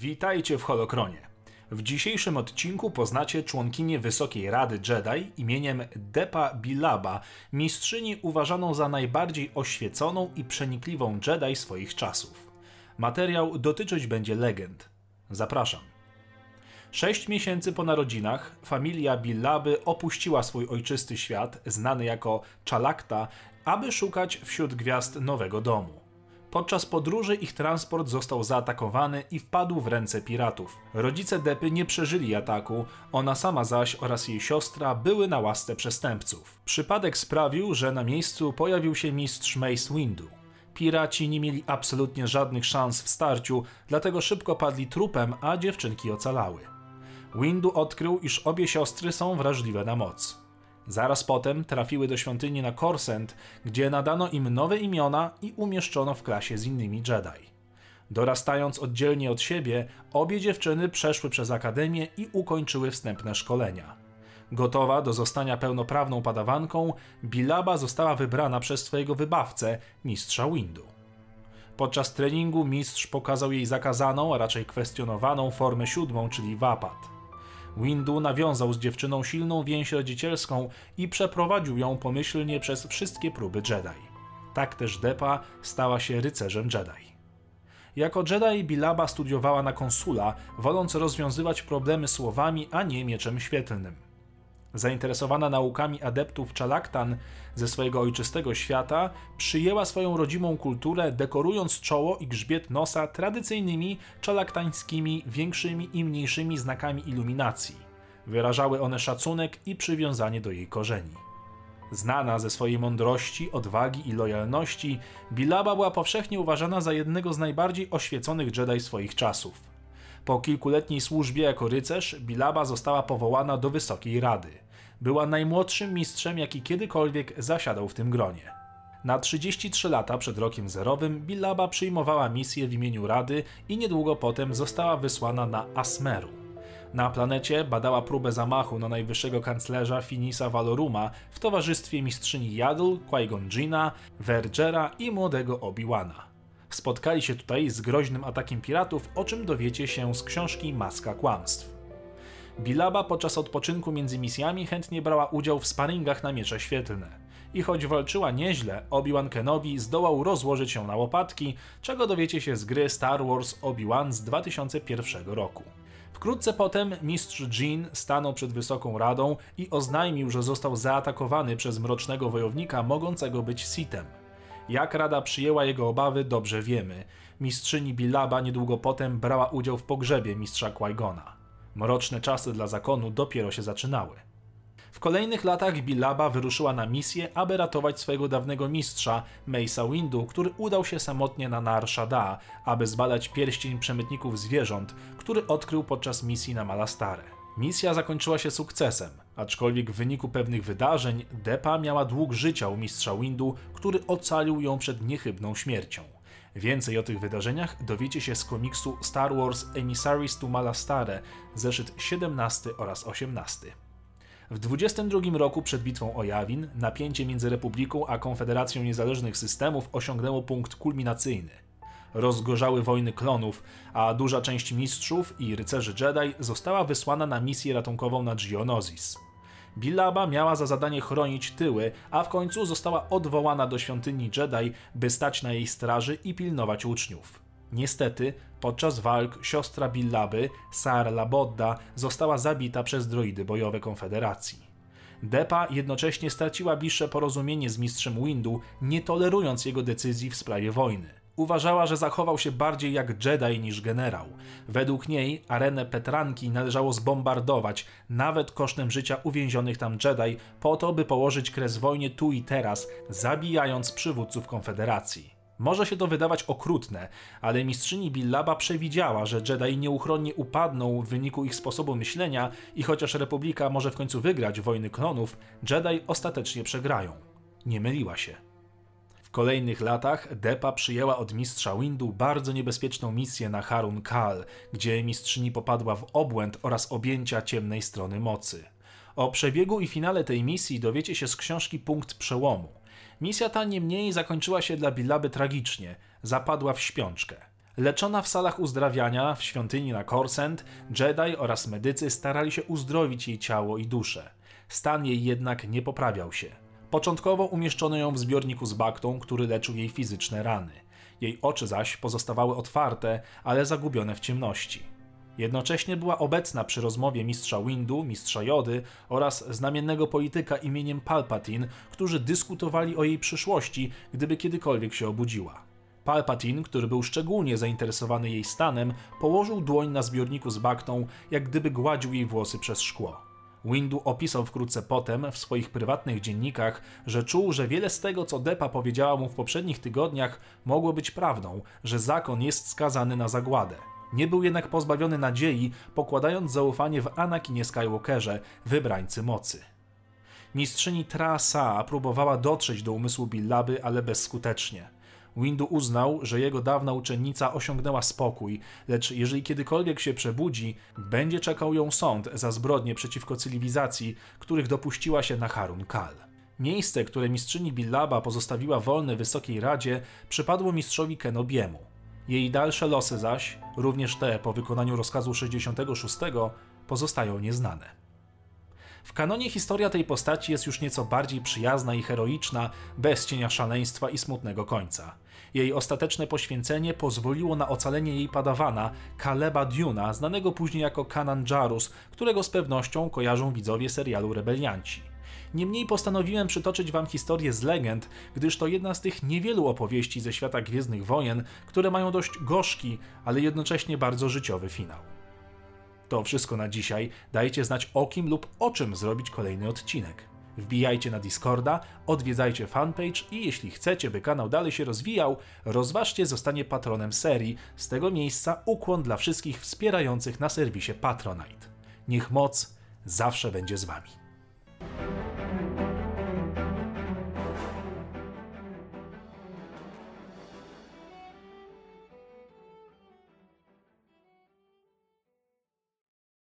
Witajcie w Holokronie. W dzisiejszym odcinku poznacie członkinię Wysokiej Rady Jedi imieniem Depa Bilaba, mistrzyni uważaną za najbardziej oświeconą i przenikliwą Jedi swoich czasów. Materiał dotyczyć będzie legend. Zapraszam. Sześć miesięcy po narodzinach familia Bilaby opuściła swój ojczysty świat, znany jako Chalakta, aby szukać wśród gwiazd nowego domu. Podczas podróży ich transport został zaatakowany i wpadł w ręce piratów. Rodzice Depy nie przeżyli ataku, ona sama zaś oraz jej siostra były na łasce przestępców. Przypadek sprawił, że na miejscu pojawił się mistrz Mace Windu. Piraci nie mieli absolutnie żadnych szans w starciu, dlatego szybko padli trupem, a dziewczynki ocalały. Windu odkrył, iż obie siostry są wrażliwe na moc. Zaraz potem trafiły do świątyni na Korsent, gdzie nadano im nowe imiona i umieszczono w klasie z innymi Jedi. Dorastając oddzielnie od siebie, obie dziewczyny przeszły przez akademię i ukończyły wstępne szkolenia. Gotowa do zostania pełnoprawną padawanką, Bilaba została wybrana przez swojego wybawcę, mistrza Windu. Podczas treningu mistrz pokazał jej zakazaną, a raczej kwestionowaną formę siódmą, czyli wapat. Windu nawiązał z dziewczyną silną więź rodzicielską i przeprowadził ją pomyślnie przez wszystkie próby Jedi. Tak też Depa stała się rycerzem Jedi. Jako Jedi Bilaba studiowała na konsula, woląc rozwiązywać problemy słowami, a nie mieczem świetlnym. Zainteresowana naukami adeptów Chalaktan ze swojego ojczystego świata, przyjęła swoją rodzimą kulturę, dekorując czoło i grzbiet nosa tradycyjnymi czalaktańskimi większymi i mniejszymi znakami iluminacji. Wyrażały one szacunek i przywiązanie do jej korzeni. Znana ze swojej mądrości, odwagi i lojalności, Bilaba była powszechnie uważana za jednego z najbardziej oświeconych Jedi swoich czasów. Po kilkuletniej służbie jako rycerz, Bilaba została powołana do Wysokiej Rady. Była najmłodszym mistrzem, jaki kiedykolwiek zasiadał w tym gronie. Na 33 lata przed rokiem zerowym Bilaba przyjmowała misję w imieniu Rady i niedługo potem została wysłana na Asmeru. Na planecie badała próbę zamachu na najwyższego kanclerza Finisa Valoruma w towarzystwie mistrzyni Yaddle, Qui-Gon Jinna, Vergera i młodego Obi-Wana spotkali się tutaj z groźnym atakiem piratów, o czym dowiecie się z książki Maska Kłamstw. Bilaba podczas odpoczynku między misjami chętnie brała udział w sparingach na miecze świetlne. I choć walczyła nieźle, Obi-Wan Kenobi zdołał rozłożyć ją na łopatki, czego dowiecie się z gry Star Wars Obi-Wan z 2001 roku. Wkrótce potem mistrz Jean stanął przed Wysoką Radą i oznajmił, że został zaatakowany przez mrocznego wojownika mogącego być Sithem. Jak Rada przyjęła jego obawy, dobrze wiemy. Mistrzyni Bilaba niedługo potem brała udział w pogrzebie mistrza Qui-Gona. Mroczne czasy dla zakonu dopiero się zaczynały. W kolejnych latach Bilaba wyruszyła na misję, aby ratować swojego dawnego mistrza, Mace'a Windu, który udał się samotnie na Nar Shaddaa, aby zbadać pierścień przemytników zwierząt, który odkrył podczas misji na Malastare. Misja zakończyła się sukcesem, aczkolwiek w wyniku pewnych wydarzeń Depa miała dług życia u mistrza Windu, który ocalił ją przed niechybną śmiercią. Więcej o tych wydarzeniach dowiecie się z komiksu Star Wars Emissaries to Malastare, zeszyt 17 oraz 18. W 22 roku przed bitwą o Jawin napięcie między Republiką a Konfederacją Niezależnych Systemów osiągnęło punkt kulminacyjny – rozgorzały wojny klonów, a duża część mistrzów i rycerzy Jedi została wysłana na misję ratunkową na Geonosis. Bilaba miała za zadanie chronić tyły, a w końcu została odwołana do świątyni Jedi, by stać na jej straży i pilnować uczniów. Niestety, podczas walk siostra Billaby, Sar Labodda, została zabita przez droidy bojowe Konfederacji. Depa jednocześnie straciła bliższe porozumienie z mistrzem Windu, nie tolerując jego decyzji w sprawie wojny. Uważała, że zachował się bardziej jak Jedi niż generał. Według niej arenę Petranki należało zbombardować, nawet kosztem życia uwięzionych tam Jedi, po to, by położyć kres wojnie tu i teraz, zabijając przywódców Konfederacji. Może się to wydawać okrutne, ale mistrzyni Billaba przewidziała, że Jedi nieuchronnie upadną w wyniku ich sposobu myślenia i chociaż Republika może w końcu wygrać wojny klonów, Jedi ostatecznie przegrają. Nie myliła się. W kolejnych latach Depa przyjęła od mistrza Windu bardzo niebezpieczną misję na Harun Kal, gdzie mistrzyni popadła w obłęd oraz objęcia ciemnej strony mocy. O przebiegu i finale tej misji dowiecie się z książki Punkt Przełomu. Misja ta niemniej zakończyła się dla Bilaby tragicznie, zapadła w śpiączkę. Leczona w salach uzdrawiania w świątyni na Korsent, Jedi oraz medycy starali się uzdrowić jej ciało i duszę. Stan jej jednak nie poprawiał się. Początkowo umieszczono ją w zbiorniku z baktą, który leczył jej fizyczne rany. Jej oczy zaś pozostawały otwarte, ale zagubione w ciemności. Jednocześnie była obecna przy rozmowie mistrza Windu, mistrza Jody oraz znamiennego polityka imieniem Palpatine, którzy dyskutowali o jej przyszłości, gdyby kiedykolwiek się obudziła. Palpatine, który był szczególnie zainteresowany jej stanem, położył dłoń na zbiorniku z baktą, jak gdyby gładził jej włosy przez szkło. Windu opisał wkrótce potem w swoich prywatnych dziennikach, że czuł, że wiele z tego, co Depa powiedziała mu w poprzednich tygodniach, mogło być prawdą, że zakon jest skazany na zagładę. Nie był jednak pozbawiony nadziei, pokładając zaufanie w Anakinie Skywalkerze, wybrańcy mocy. Mistrzyni Trasa próbowała dotrzeć do umysłu Billaby, ale bezskutecznie. Windu uznał, że jego dawna uczennica osiągnęła spokój, lecz jeżeli kiedykolwiek się przebudzi, będzie czekał ją sąd za zbrodnie przeciwko cywilizacji, których dopuściła się na Harun Kal. Miejsce, które mistrzyni Billaba pozostawiła wolne Wysokiej Radzie, przypadło mistrzowi Kenobiemu. Jej dalsze losy zaś, również te po wykonaniu rozkazu 66, pozostają nieznane. W kanonie historia tej postaci jest już nieco bardziej przyjazna i heroiczna, bez cienia szaleństwa i smutnego końca. Jej ostateczne poświęcenie pozwoliło na ocalenie jej padawana, Kaleba Duna, znanego później jako Kanan Jarus, którego z pewnością kojarzą widzowie serialu Rebelianci. Niemniej postanowiłem przytoczyć wam historię z legend, gdyż to jedna z tych niewielu opowieści ze świata Gwiezdnych Wojen, które mają dość gorzki, ale jednocześnie bardzo życiowy finał. To wszystko na dzisiaj. Dajcie znać o kim lub o czym zrobić kolejny odcinek. Wbijajcie na Discorda, odwiedzajcie fanpage i jeśli chcecie, by kanał dalej się rozwijał, rozważcie zostanie patronem serii. Z tego miejsca ukłon dla wszystkich wspierających na serwisie Patronite. Niech moc zawsze będzie z wami.